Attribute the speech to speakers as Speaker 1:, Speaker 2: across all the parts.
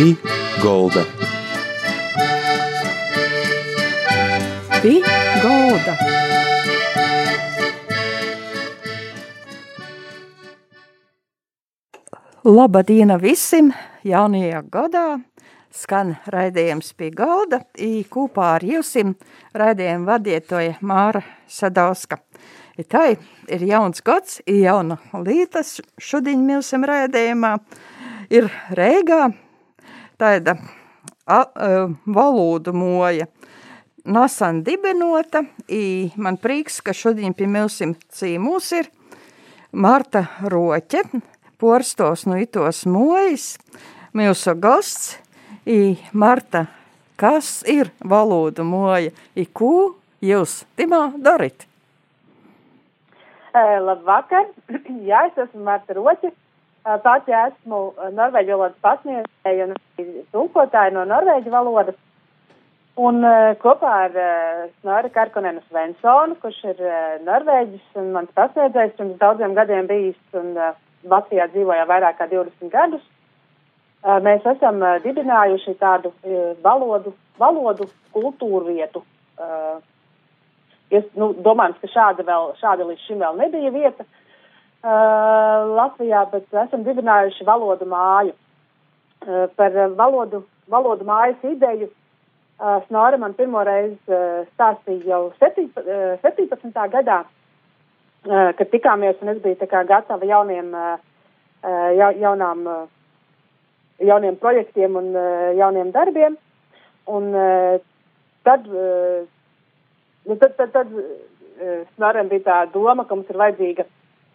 Speaker 1: Pī Golda.
Speaker 2: Pī Golda. Laba diena visiem jaunajā gadā! Skan raidījums pie galda, i kopā ar jums raidījumu vadietoja Māra Sadauska. I tai ir jauns gads, i jauna lītas šodien mūsim raidījumā ir Rēgā tāda a, a, valodu moja nasan dibinota, i man prieks, ka šodien pie mūsim cīmūs ir Marta Roķe, porstos no itos mojas, mūsu gosts, i Marta, kas ir valodu moja, i ko jūs timā darit?
Speaker 3: Uh, labvakar! Jā, es esmu Marta Roķa. Pati esmu norvēģu valodas pasniedzēja un tulkotāja no norvēģu valodas. Un kopā ar Snorri Karkonenu Svensonu, kurš ir norvēģis un mans pasniedzējs pirms daudziem gadiem bijis un Latvijā dzīvoja vairāk kā 20 gadus, mēs esam dibinājuši tādu valodu, valodu kultūru vietu. Es nu, domāju, ka šāda, vēl, šāda līdz šim vēl nebija vieta uh, Latvijā, bet esam dibinājuši valodu māju. Par valodu, valodu mājas ideju Snora man pirmo reizi uh, stāstīja jau 17. Uh, gadā, kad tikāmies, un es biju gatava jauniem, ja, jaunām, jauniem projektiem un jauniem darbiem. Un, tad, Nu, tad tad, tad Snoram bija tā doma, ka mums ir vajadzīga,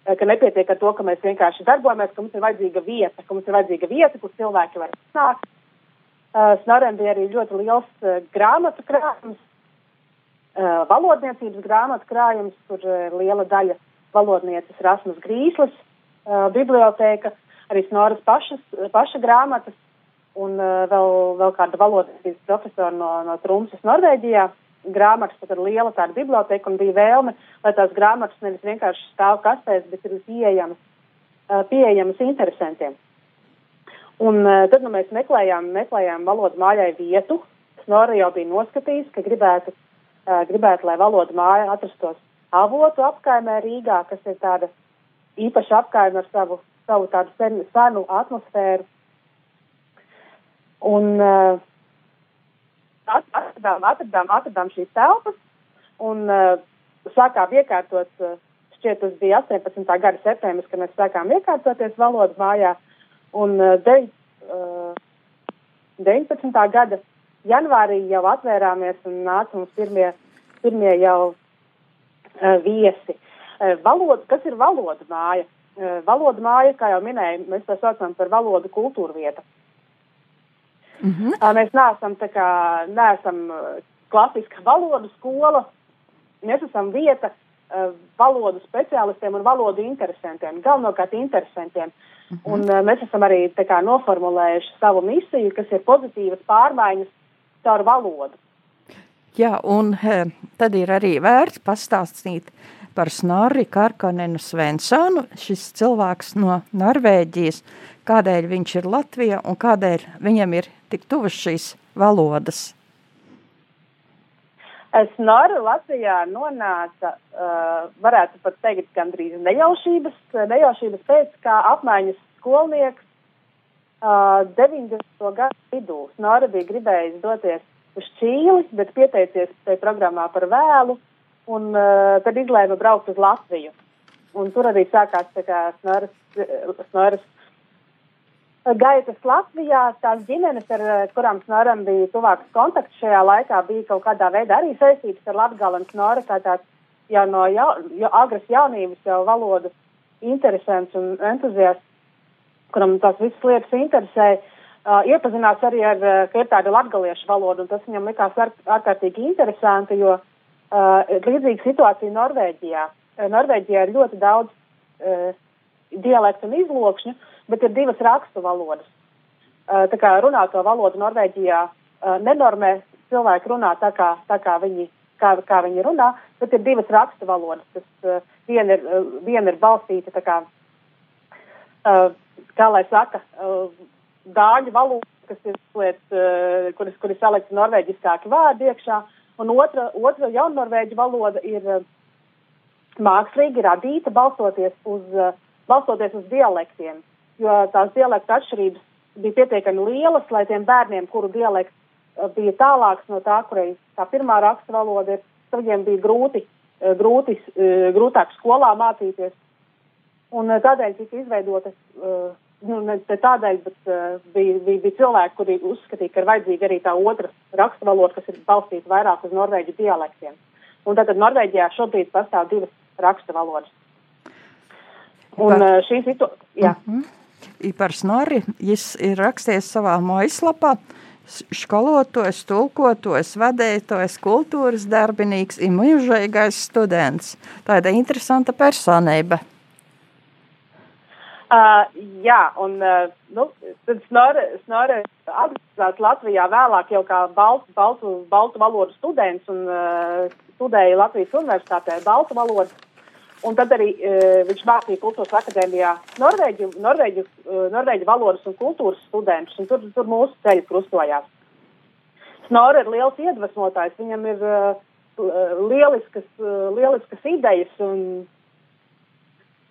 Speaker 3: ka nepietiek ar to, ka mēs vienkārši darbojamies, ka mums ir vajadzīga vieta, ka mums ir vajadzīga vieta, kur cilvēki var nākt. Uh, Snoram bija arī ļoti liels uh, grāmatu krājums, uh, valodniecības grāmatu krājums, kur uh, liela daļa valodnieces Rasmus Grīslis, uh, bibliotēka, arī Snoras pašas, paša grāmatas un uh, vēl, vēl kāda valodniecības profesora no, no Trumsas Norvēģijā grāmatas, pat ar liela tāda biblioteka, un bija vēlme, lai tās grāmatas nevis vienkārši stāv kastēs, bet ir pieejamas, pieejamas interesantiem. Un tad nu, mēs meklējām, meklējām valodu mājai vietu. Snora jau bija noskatījis, ka gribētu, gribētu, lai valoda māja atrastos avotu apkaimē Rīgā, kas ir tāda īpaša apkaime ar savu, savu tādu sen, senu atmosfēru. Un, uh, atradām, atradām, atradām šīs telpas un uh, sākām iekārtot, uh, šķiet, tas bija 18. gada septembris, kad mēs sākām iekārtoties valodu mājā. Un uh, de, uh, 19. gada janvārī jau atvērāmies un nāca mums pirmie, pirmie jau uh, viesi. Uh, valoda, kas ir valoda māja? Uh, valoda māja, kā jau minēju, mēs to saucam par valodu kultūru vietu. Mm -hmm. Mēs neesam, kā, neesam klasiska valodu skola. Mēs esam vieta uh, valodu speciālistiem un valodu interesantiem, galvenokārt interesantiem. Mm -hmm. Un, uh, mēs esam arī kā, noformulējuši savu misiju, kas ir pozitīvas pārmaiņas caur valodu.
Speaker 2: Jā, un tad ir arī vērts pastāstīt par Snorri Karkonenu Svensonu. Šis cilvēks no Norvēģijas, kādēļ viņš ir Latvija un kādēļ viņam ir tik tuvas šīs valodas?
Speaker 3: Snora Latvijā nonāca, uh, varētu pat teikt, gandrīz nejaušības, nejaušības pēc, kā apmaiņas skolnieks uh, 90. gadu vidū. Snora bija gribējis doties uz Čīli, bet pieteicies tajā programmā par vēlu, un uh, tad izlēma braukt uz Latviju. Un tur arī sākās Snoras, Snoras gaitas Latvijā, tās ģimenes, ar kurām Snoram bija tuvāks kontakts šajā laikā, bija kaut kādā veidā arī saistītas ar Latgali un Snora, kā tāds jau no jau, jau agras jaunības jau valodu interesants un entuziasts, kuram tās visas lietas interesē, uh, iepazinās arī ar, ka ir tāda latgaliešu valoda, un tas viņam likās ārkārtīgi interesanti, jo uh, līdzīga situācija Norvēģijā. Uh, Norvēģijā ir ļoti daudz uh, dialektu un izlokšņu, uh, bet ir divas rakstu valodas. Uh, tā kā runāto valodu Norvēģijā uh, nenormē, cilvēki runā tā kā, tā kā, viņi, kā, kā viņi runā, bet ir divas rakstu valodas. Tas, uh, viena, ir, uh, viena ir balstīta tā kā, uh, kā lai saka, uh, dāņu valoda, kas ir lietas, kuras, kuras salikti norvēģiskāki vārdi iekšā. Un otra, otra jaunnorvēģu valoda ir mākslīgi radīta balstoties uz, balstoties uz dialektiem, jo tās dialektu atšķirības bija pietiekami lielas, lai tiem bērniem, kuru dialekts bija tālāks no tā, kurai tā pirmā raksta valoda ir, viņiem bija grūti, grūti, grūtāk skolā mācīties. Un tādēļ tika izveidotas, nu, ne tādēļ, bet bija, bija, bija cilvēki, kuri uzskatīja, ka ir vajadzīga arī tā otra raksta valoda, kas ir balstīta vairāk uz norvēģu dialektiem. Un tātad Norvēģijā šobrīd pastāv divas raksta valodas. Un Par... šī situācija.
Speaker 2: Mm -hmm. Par Snorri, viņš ir rakstījis savā mājaslapā, skolotojs, tulkotojs, vadītājs, kultūras darbinīgs un mūžīgais students. Tāda interesanta personība.
Speaker 3: Uh, jā, un uh, nu, Snore, Snore atgriezās Latvijā vēlāk jau kā baltu, baltu, baltu valodu students un uh, studēja Latvijas universitātē baltu valodu. Un tad arī uh, viņš mācīja kultūras akadēmijā Norvēģu, Norvēģu, uh, Norvēģu valodas un kultūras studentus, un tur, tur mūsu ceļi krustojās. Snora ir liels iedvesmotājs, viņam ir uh, lieliskas, uh, lieliskas idejas, un,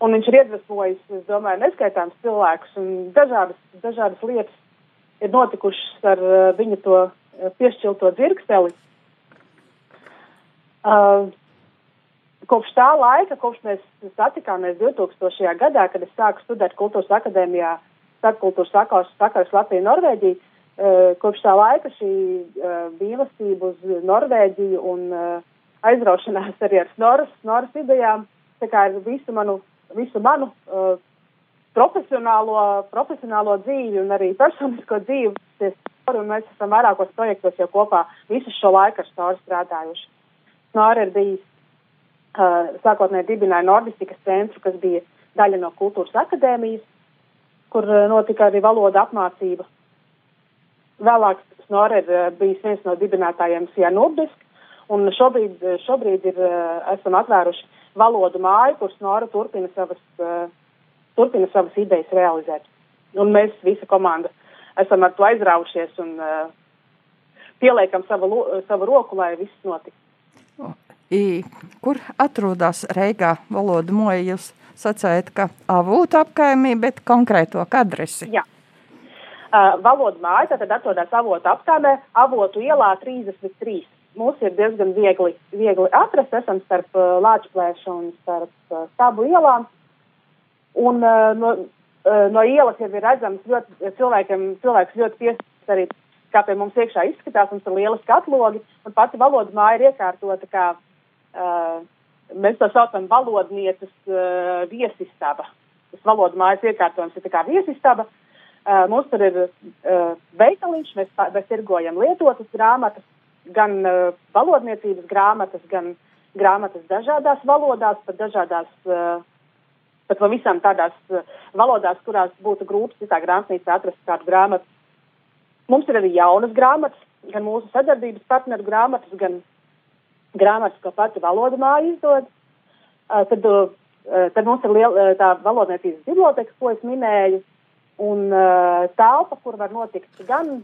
Speaker 3: un viņš ir iedvesmojis, es domāju, neskaitāms cilvēkus, un dažādas, dažādas lietas ir notikušas ar uh, viņa to uh, piešķilto dzirksteli. Uh, kopš tā laika, kopš mēs satikāmies 2000. gadā, kad es sāku studēt kultūras akadēmijā, starpkultūras sakars, sakars Latviju Norvēģiju, uh, kopš tā laika šī uh, mīlestība uz Norvēģiju un uh, aizraušanās arī ar Snoras, Snoras idejām, tā kā ir visu manu, visu manu uh, profesionālo, profesionālo dzīvi un arī personisko dzīvi. Un mēs esam vairākos projektos jau kopā visu šo laiku ar Snoru strādājuši. Snora ir bijis Uh, sākotnēji dibināja Nordistikas centru, kas bija daļa no kultūras akadēmijas, kur uh, notika arī valoda apmācība. Vēlāk Snore ir uh, bijis viens no dibinātājiem Sijā Nordisk, un šobrīd, šobrīd ir, esam atvēruši valodu māju, kur Snora turpina savas, turpina savas idejas realizēt. Un mēs, visa komanda, esam ar to aizraujušies un pieliekam savu, savu roku, lai viss notiktu.
Speaker 2: I, kur atrodas Reigā valoda moja? Jūs sacējat, ka avūtu apkaimī, bet konkrēto adresi.
Speaker 3: Jā. Uh, valoda māja tad atrodas avotu apkaimē, avotu ielā 33. Mums ir diezgan viegli, viegli atrast, esam starp uh, Lāčplēšu un starp uh, Stabu ielām. Un uh, no, uh, no ielas jau ir redzams ļoti, cilvēkiem, cilvēks ļoti piespriezt arī, kā pie mums iekšā izskatās, mums ir lieliski atlogi, un pati valoda māja ir iekārtota kā Uh, mēs to saucam valodnieces uh, viesistaba. Tas valodu mājas iekārtojums ir kā viesistaba. Uh, mums tur ir uh, veikaliņš, mēs, mēs tirgojam lietotas grāmatas, gan uh, valodniecības grāmatas, gan grāmatas dažādās valodās, pat dažādās, uh, pat pavisam tādās uh, valodās, kurās būtu grūti citā grāmatnīcā atrast kādu grāmatu. Mums ir arī jaunas grāmatas, gan mūsu sadarbības partneru grāmatas, gan grāmatas, ko pati valoda māja izdod. Uh, tad, uh, tad mums ir liela, uh, tā valodniecības biblioteka, ko es minēju, un uh, telpa, kur var notikt gan,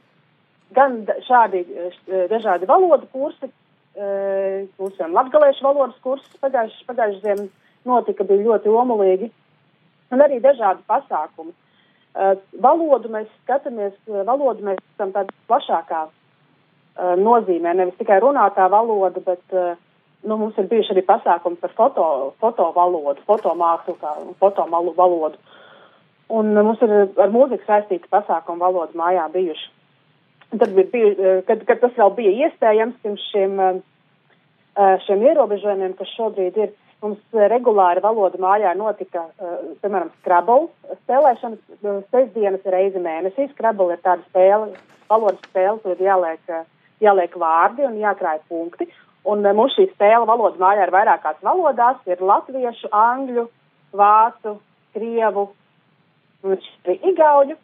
Speaker 3: gan šādi dažādi valodu kursi, uh, mums jau latgaliešu valodas kursus pagājušajā pagājuš ziemā notika, bija ļoti omulīgi, un arī dažādi pasākumi. Uh, valodu mēs skatāmies, valodu mēs esam tādā plašākā nozīmē nevis tikai runātā valoda, bet nu, mums ir bijuši arī pasākumi par foto, foto valodu, fotomākslu, kā fotomalu valodu. Un mums ir ar mūziku saistīti pasākumi valodu mājā bijuši. Tad bija, bija kad, kad tas vēl bija iespējams pirms šiem, šiem ierobežojumiem, kas šobrīd ir, mums regulāri valoda mājā notika, piemēram, Scrabble spēlēšanas sestdienas reizi mēnesī. Scrabble ir tāda spēle, valodas spēle, kur ir jāliek jāliek vārdi un jākrāj punkti. Un mums šī spēle valodas mājā ir vairākās valodās - ir latviešu, angļu, vācu, krievu un arī igauļu.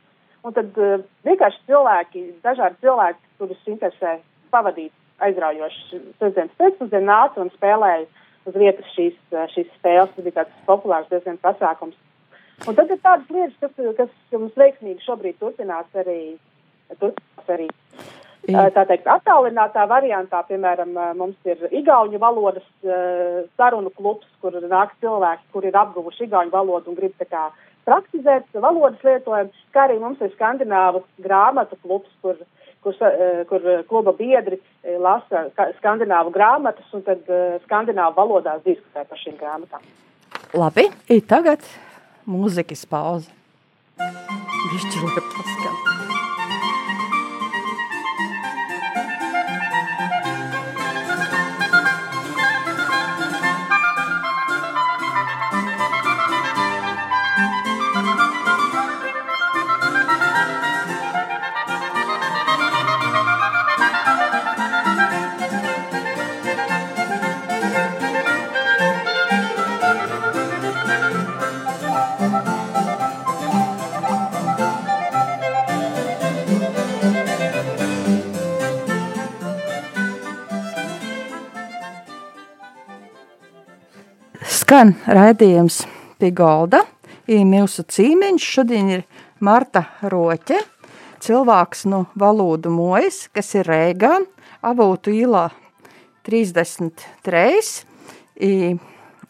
Speaker 3: Un tad uh, vienkārši cilvēki, dažādi cilvēki, kurus interesē pavadīt aizraujoši sestdienas pēcpusdienu, nāca un spēlēja uz vietas šīs, uh, šīs spēles. Tas bija tāds populārs diezgan pasākums. Un tad ir tādas lietas, kas, kas mums veiksmīgi šobrīd turpinās arī turpinās arī. Tā teikt, attālinātā variantā, piemēram, mums ir igauņu valodas sarunu klubs, kur nāk cilvēki, kur ir apguvuši igauņu valodu un grib tā kā praktizēt valodas lietojumu, kā arī mums ir skandināvu grāmatu klubs, kur, kur, kur kluba biedri lasa skandināvu grāmatas un tad skandināvu valodās diskutē par šīm grāmatām.
Speaker 2: Labi, tagad mūzikas pauze. Višķi, lai paskan. Skan raidījums pie galda. Mūsu cīmeņš šodien ir Marta Roķe, cilvēks no valodu mojas, kas ir Rēgā, Avotu īlā 33. I,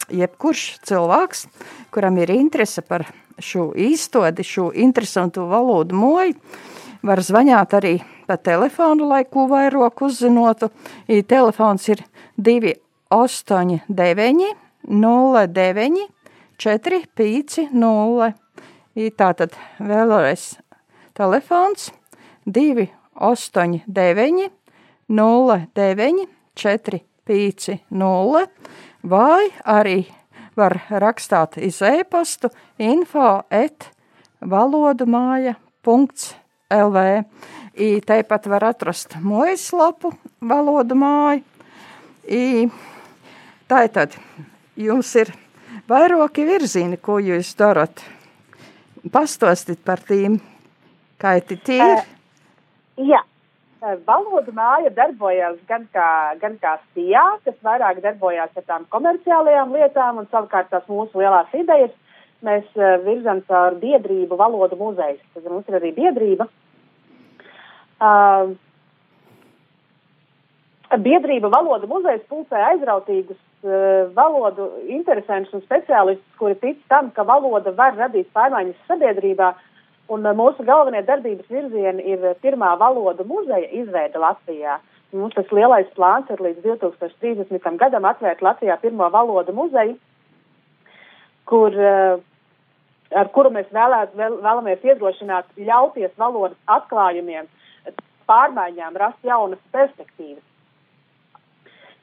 Speaker 2: jebkurš cilvēks, kuram ir interese par šo īstodi, šo interesantu valodu moju, var zvanīt arī pa telefonu, lai ko vairāk uzzinotu. I, telefons ir 289 09 4 5 0. Tātad vēlreiz telefons 2 8 9 0 9 4 5 0 vai arī var rakstāt iz e-pastu info et valodu māja punkts LV. I tāpat var atrast mājaslapu valodu māju. I, tātad jums ir vairāki virzieni, ko jūs darat. Pastāstiet par tiem, kā ir tie.
Speaker 3: Uh, jā. Valodu māja darbojās gan kā, gan kā SIA, kas vairāk darbojās ar tām komerciālajām lietām, un savukārt tās mūsu lielās idejas mēs uh, virzam caur biedrību valodu muzejus. Tad mums ir arī biedrība. Uh, biedrība valodu muzejas pulcē aizrautīgus valodu interesantus un speciālistus, kuri tic tam, ka valoda var radīt pārmaiņas sabiedrībā. Un uh, mūsu galvenie darbības virzieni ir pirmā valodu muzeja izveida Latvijā. Mums tas lielais plāns ir līdz 2030. gadam atvērt Latvijā pirmo valodu muzeju, kur, ar kuru mēs vēlēt, vēl, vēlamies iedrošināt ļauties valodas atklājumiem, pārmaiņām, rast jaunas perspektīvas.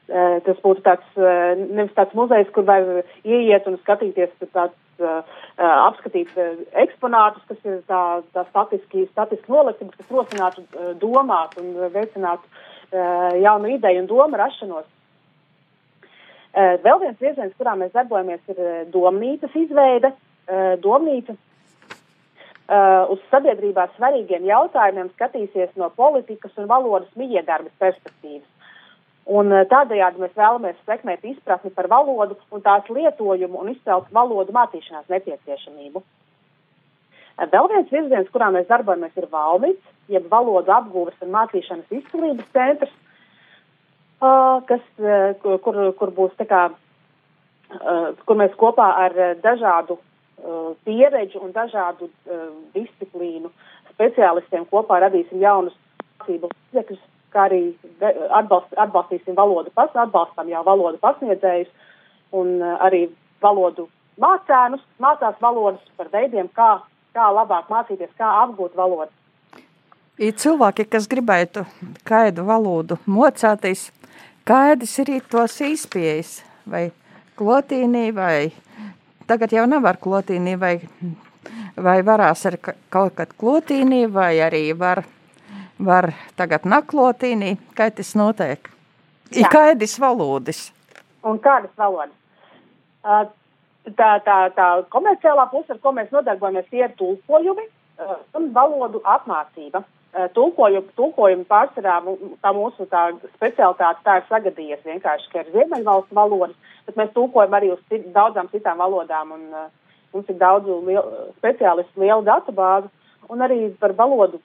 Speaker 3: Tas būtu tāds, nevis tāds muzejs, kur var ieiet un skatīties tāds, apskatīt eksponātus, kas ir tā, tā statiski, statiski nolikti, bet kas rosinātu domāt un veicinātu jaunu ideju un domu rašanos. Vēl viens virziens, kurā mēs darbojamies, ir domnīcas izveide. Domnīca uz sabiedrībā svarīgiem jautājumiem skatīsies no politikas un valodas mijiedarbas perspektīvas. Un eh, tādējādi mēs vēlamies sekmēt izpratni par valodu un tās lietojumu un izcelt valodu mācīšanās nepieciešamību. Eh, vēl viens virziens, kurā mēs darbojamies, ir Valmits, jeb valodu apgūves un mācīšanas izcilības centrs, uh, kas, kur, kur būs tā kā, kur mēs kopā ar dažādu pieredžu un dažādu disciplīnu speciālistiem kopā radīsim jaunus mācību līdzekļus kā arī atbalst, atbalstīsim valodu, pas, atbalstam jau valodu pasniedzējus un uh, arī valodu mācēnus, mācās valodas par veidiem, kā, kā labāk mācīties, kā apgūt valodu.
Speaker 2: Ir cilvēki, kas gribētu kādu valodu mocēties, kādas ir tos izpējas, vai klotīnī, vai tagad jau nav ar klotīnī, vai, vai varās ar kaut kad klotīnī, vai arī var var tagad naklotīnī, kā tas notiek? Ir kādas valodas?
Speaker 3: Un kādas valodas? Uh, tā, tā, tā komerciālā puse, ar ko mēs nodarbojamies, ir tulkojumi uh, un valodu apmācība. Uh, tulkojumi, tulkojumi pārsvarā tā mūsu tā specialitāte tā ir sagadījies vienkārši, ka ir ziemeļvalstu valodas, bet mēs tulkojam arī uz cit, daudzām citām valodām un uh, mums ir daudz liel, speciālistu liela datubāze un arī par valodu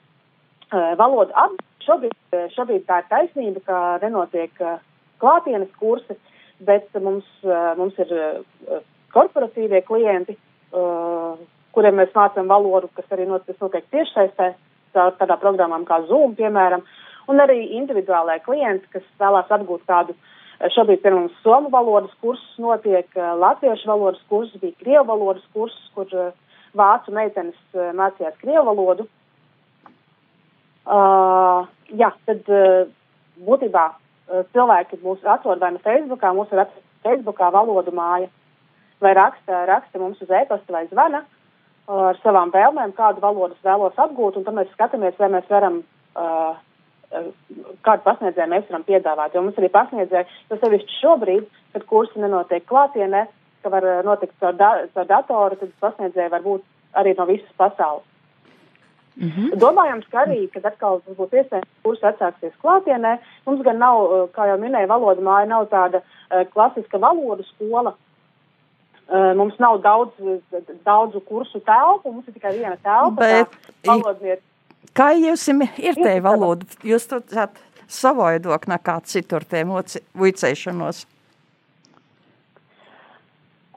Speaker 3: valodu ap. Šobrīd, šobrīd tā ir taisnība, ka nenotiek klātienes kursi, bet mums, mums ir korporatīvie klienti, kuriem mēs mācām valodu, kas arī notiek, notiek tiešsaistē, tādā programmām kā Zoom, piemēram, un arī individuālai klienti, kas vēlās atgūt kādu uh, Šobrīd pie mums somu valodas kursus notiek, latviešu valodas kursus, bija krievu valodas kursus, kur vācu meitenes mācījās krievu valodu. Uh, jā, tad uh, būtībā uh, cilvēki mūs atrod vai nu Facebookā, mūsu ir Facebookā valodu māja, vai raksta, raksta mums uz e-pasta vai zvana uh, ar savām vēlmēm, kādu valodu vēlos apgūt, un tad mēs skatāmies, vai mēs varam uh, kādu pasniedzēju mēs varam piedāvāt. Jo mums arī pasniedzēji, jo sevišķi šobrīd, kad kursi nenotiek klātienē, ka var eh, notikt caur, da, caur datoru, tad pasniedzēji var būt arī no visas pasaules. Mm -hmm. Domājams, ka arī, kad atkal būs iespējams kursi atsāksies klātienē, mums gan nav, eh, kā jau minēja, valoda māja nav tāda uh, klasiska valodu skola. Uh, mums nav daudz, daudzu kursu telpu, mums ir tikai viena telpa.
Speaker 2: Bet, valodnieki Kā jums ir te valoda? Jūs tur esat savādāk nekā citur tie vicēšanos?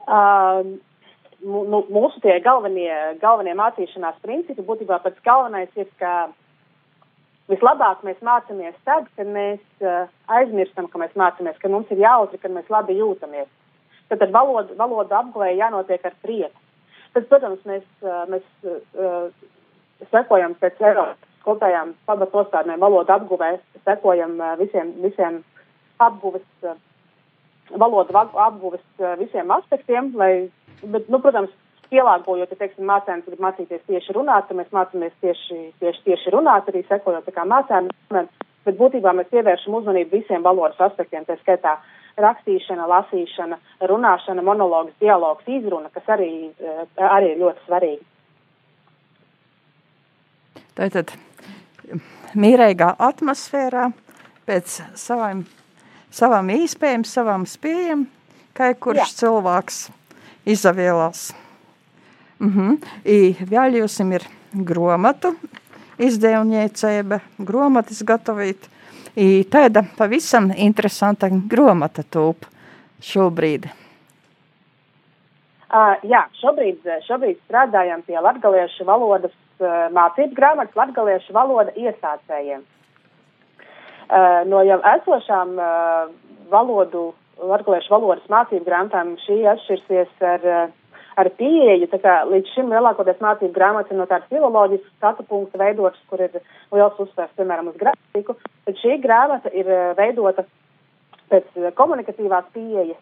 Speaker 3: Uh, nu, mūsu tie galvenie, galvenie mācīšanās principi būtībā pats galvenais ir, ka vislabāk mēs mācāmies tad, kad mēs uh, aizmirstam, ka mēs mācāmies, ka mums ir jautri, kad mēs labi jūtamies. Tad, tad valoda, valoda apgulēja jānotiek ar prieku. Tad, protams, mēs, uh, mēs uh, sekojam pēc Eiropas kopējām pamatu nostādnēm valodu apguvē, sekojam visiem, visiem apguves, valodu apguves visiem aspektiem, lai, bet, nu, protams, pielāgojot, ja, teiksim, mācējums grib mācīties tieši runāt, tad mēs mācāmies tieši, tieši, tieši runāt, arī sekojot tā kā mācējumiem, bet būtībā mēs pievēršam uzmanību visiem valodas aspektiem, tā skaitā rakstīšana, lasīšana, runāšana, monologs, dialogs, izruna, kas arī, arī ir ļoti svarīgi.
Speaker 2: Tātad mīrīgā atmosfērā, pēc savām, savām īspējām, savām spējām, kā kurš Jā. cilvēks izavēlās. Mm -hmm. I vēl jums ir gromatu izdevniecība, gromatas gatavīt. I tāda pavisam interesanta gromata tūp šobrīd.
Speaker 3: Uh, jā, šobrīd, šobrīd strādājam pie latgaliešu valodas uh, mācību grāmatas latgaliešu valoda iesācējiem. Uh, no jau esošām uh, valodu, latgaliešu valodas mācību grāmatām šī atšķirsies ar, uh, ar pieeju, tā kā līdz šim lielākoties mācību grāmatas ir no tādas filoloģiskas skatu punkta veidotas, kur ir liels uzsvers, piemēram, uz grafiku, tad šī grāmata ir uh, veidota pēc uh, komunikatīvās pieejas,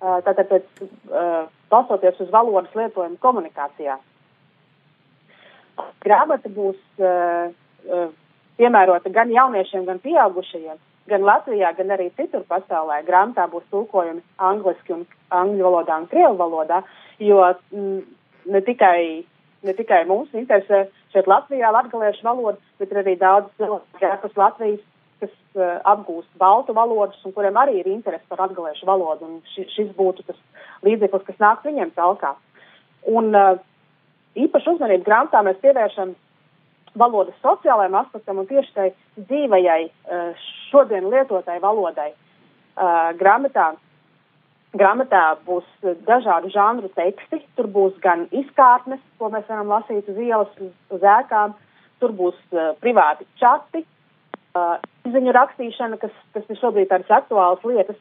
Speaker 3: tātad pēc, balstoties uz valodas lietojumu komunikācijā. Grāmata būs piemērota gan jauniešiem, gan pieaugušajiem, gan Latvijā, gan arī citur pasaulē. Grāmatā būs tulkojumi angliski un angļu valodā un krievu valodā, jo mm, ne tikai, ne tikai mums interesē šeit Latvijā latgaliešu valoda, bet ir arī daudz cilvēku ārpus Latvijas, kas uh, apgūst baltu valodas un kuriem arī ir interesi par latgaliešu valodu. Un ši, šis būtu tas līdzeklis, kas nāk viņiem talkā. Un uh, īpaši uzmanību grāmatā mēs pievēršam valodas sociālajiem aspektam un tieši tai dzīvajai eh, šodien lietotai valodai. Eh, grāmatā, grāmatā būs dažādu žanru teksti, tur būs gan izkārtnes, ko mēs varam lasīt uz ielas, uz, uz ēkām, tur būs uh, privāti čati, ziņu rakstīšana, kas, kas ir šobrīd tādas aktuālas lietas.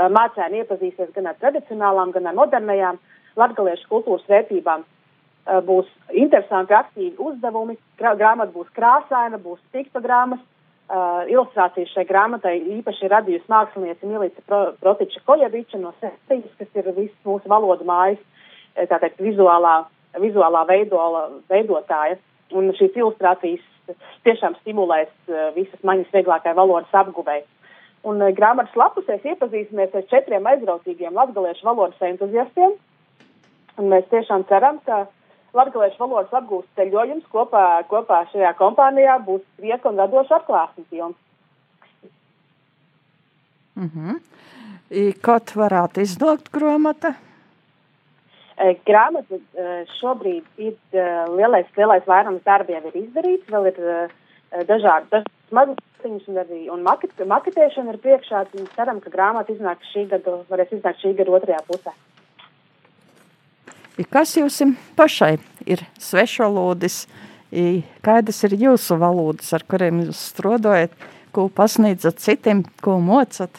Speaker 3: Mācēni iepazīsies gan ar tradicionālām, gan ar modernajām latgaliešu kultūras vērtībām. Eh, būs interesanti, aktīvi uzdevumi. Grāmata būs krāsaina, būs piktogrammas. Uh, ilustrācijas šai grāmatai īpaši ir radījusi mākslinieca Milica Pro, Protiča Koļeviča no Sētijas, kas ir visas mūsu valodu mājas, eh, tātad vizuālā, vizuālā veidola, veidotāja. Un šīs ilustrācijas tiešām stimulēs uh, visas maņas vieglākai valodas apguvei. Un uh, grāmatas lapusēs iepazīsimies ar četriem aizrautīgiem latgaliešu valodas entuziastiem. Un mēs tiešām ceram, ka uh, Latviešu valodas apgūst ceļojums kopā, kopā šajā kompānijā būs prieka un radoša atklāsmes pilns.
Speaker 2: Mm -hmm. Kad varētu iznākt grāmata?
Speaker 3: Grāmata šobrīd ir lielais, lielais vairums darba jau ir izdarīts, vēl ir dažādi, dažādi mazliņas un arī un maket, maketēšana ir priekšā. Ceram, ka grāmata iznāks šī gada, varēs iznākt šī gada otrajā pusē.
Speaker 2: Kas jums pašai ir svešvalodis? Kādas ir jūsu valodas, ar kuriem jūs strādājat, ko pasniedzat citiem, ko mocat?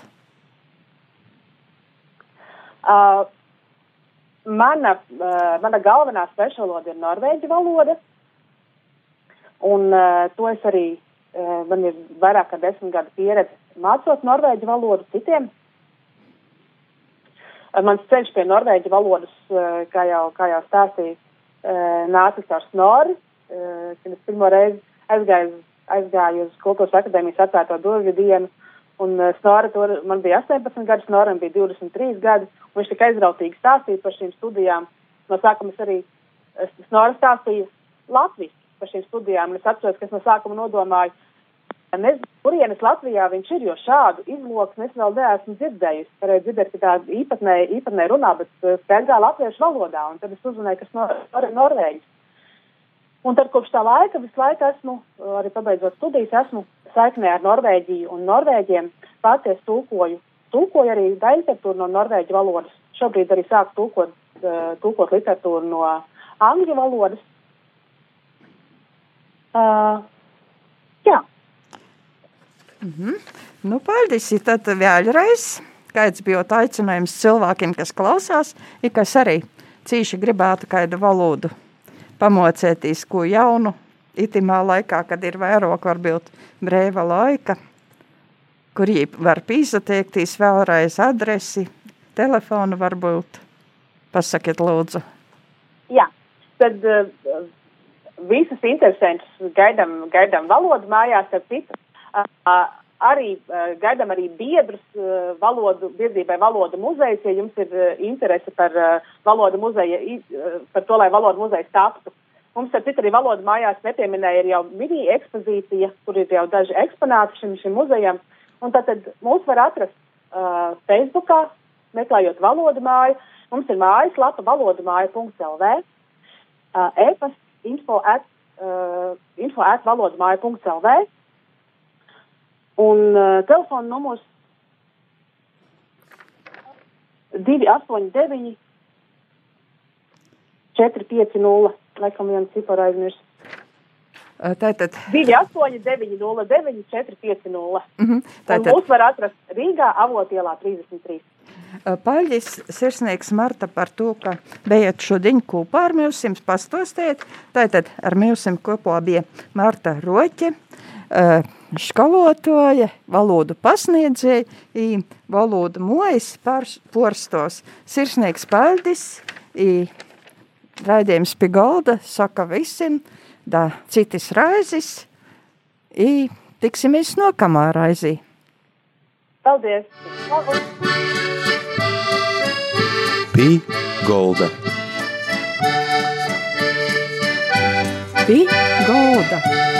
Speaker 3: Uh, mana, uh, mana galvenā svešvaloda ir norvēģu valoda. Un uh, to es arī, uh, man ir vairāk kā desmit gadu pieredze mācot norvēģu valodu citiem. Mans ceļš pie norvēģu valodas, uh, kā jau, kā jau stāstīju, uh, nāca caur snori, uh, kad es pirmo reizi aizgāju, aizgāju uz Kultūras akadēmijas atvērto durvju dienu. Un Snora, tur, man bija 18 gadi, Snoram bija 23 gadi. Viņš tik aizrautīgi stāstīja par šīm studijām. No sākuma es arī Snora stāstīju Latvijas par šīm studijām. Es atceros, ka es no sākuma nodomāju, nezinu, kurienes Latvijā viņš ir, jo šādu izloksni es vēl neesmu dzirdējusi. Varēju dzirdēt, ka tāda īpatnēji, īpatnēji runā, bet skaidrā latviešu valodā. Un tad es uzzināju, ka tas ir norvēģis. Un tad kopš tā laika visu laiku esmu, arī pabeidzot studijas, esmu saiknē ar Norvēģiju un Norvēģiem. Pats es tulkoju, tulkoju arī literatūru no norvēģu valodas. Šobrīd arī sāku tulkot, uh, tulkot literatūru no angļu valodas. Uh.
Speaker 2: Mm -hmm. Nu, paldies, tad vēlreiz. Kāds bija aicinājums cilvēkiem, kas klausās, ir kas arī cīši gribētu kādu valodu pamocēties, ko jaunu, itimā laikā, kad ir vairāk varbūt brīva laika, kur var pīsateikties vēlreiz adresi, telefonu varbūt. Pasakiet lūdzu.
Speaker 3: Jā, tad uh, visas interesantas gaidām, gaidām valodu mājās, tad citu. Arī gaidām arī biedrus valodu, biedrībai valodu muzejs, ja jums ir interese par valodu muzeja, par to, lai valodu muzejs taptu. Mums ar citu arī valodu mājās nepieminēja, ir jau mini ekspozīcija, kur ir jau daži eksponāti šim, šim muzejam. Un tad, tad mūs var atrast uh, Facebookā, meklējot valodu māju. Mums ir mājaslapa valodamāja.lv, uh, e-pasta info at, uh, info at valodamāja.lv un uh, telefona numurs 289 450 laikam vienu ciparu aizmirst.
Speaker 2: Tātad
Speaker 3: 28, 450.
Speaker 2: Mm -hmm.
Speaker 3: Tātad mūs var atrast Rīgā, Avotielā 33.
Speaker 2: Paļģis sirsnieks Marta par to, ka bijat šodien kopā ar mūsim pastostēt. Tātad ar mūsim kopā bija Marta Roķe, skalotoja, valodu pasniedzēja, valodu mojas porstos. Sirsnieks Paļģis, raidījums pie galda, saka visiem, da citas raizes, i tiksimies nokamā raizī.
Speaker 3: Paldies!
Speaker 1: Pī golda.
Speaker 2: Pī golda.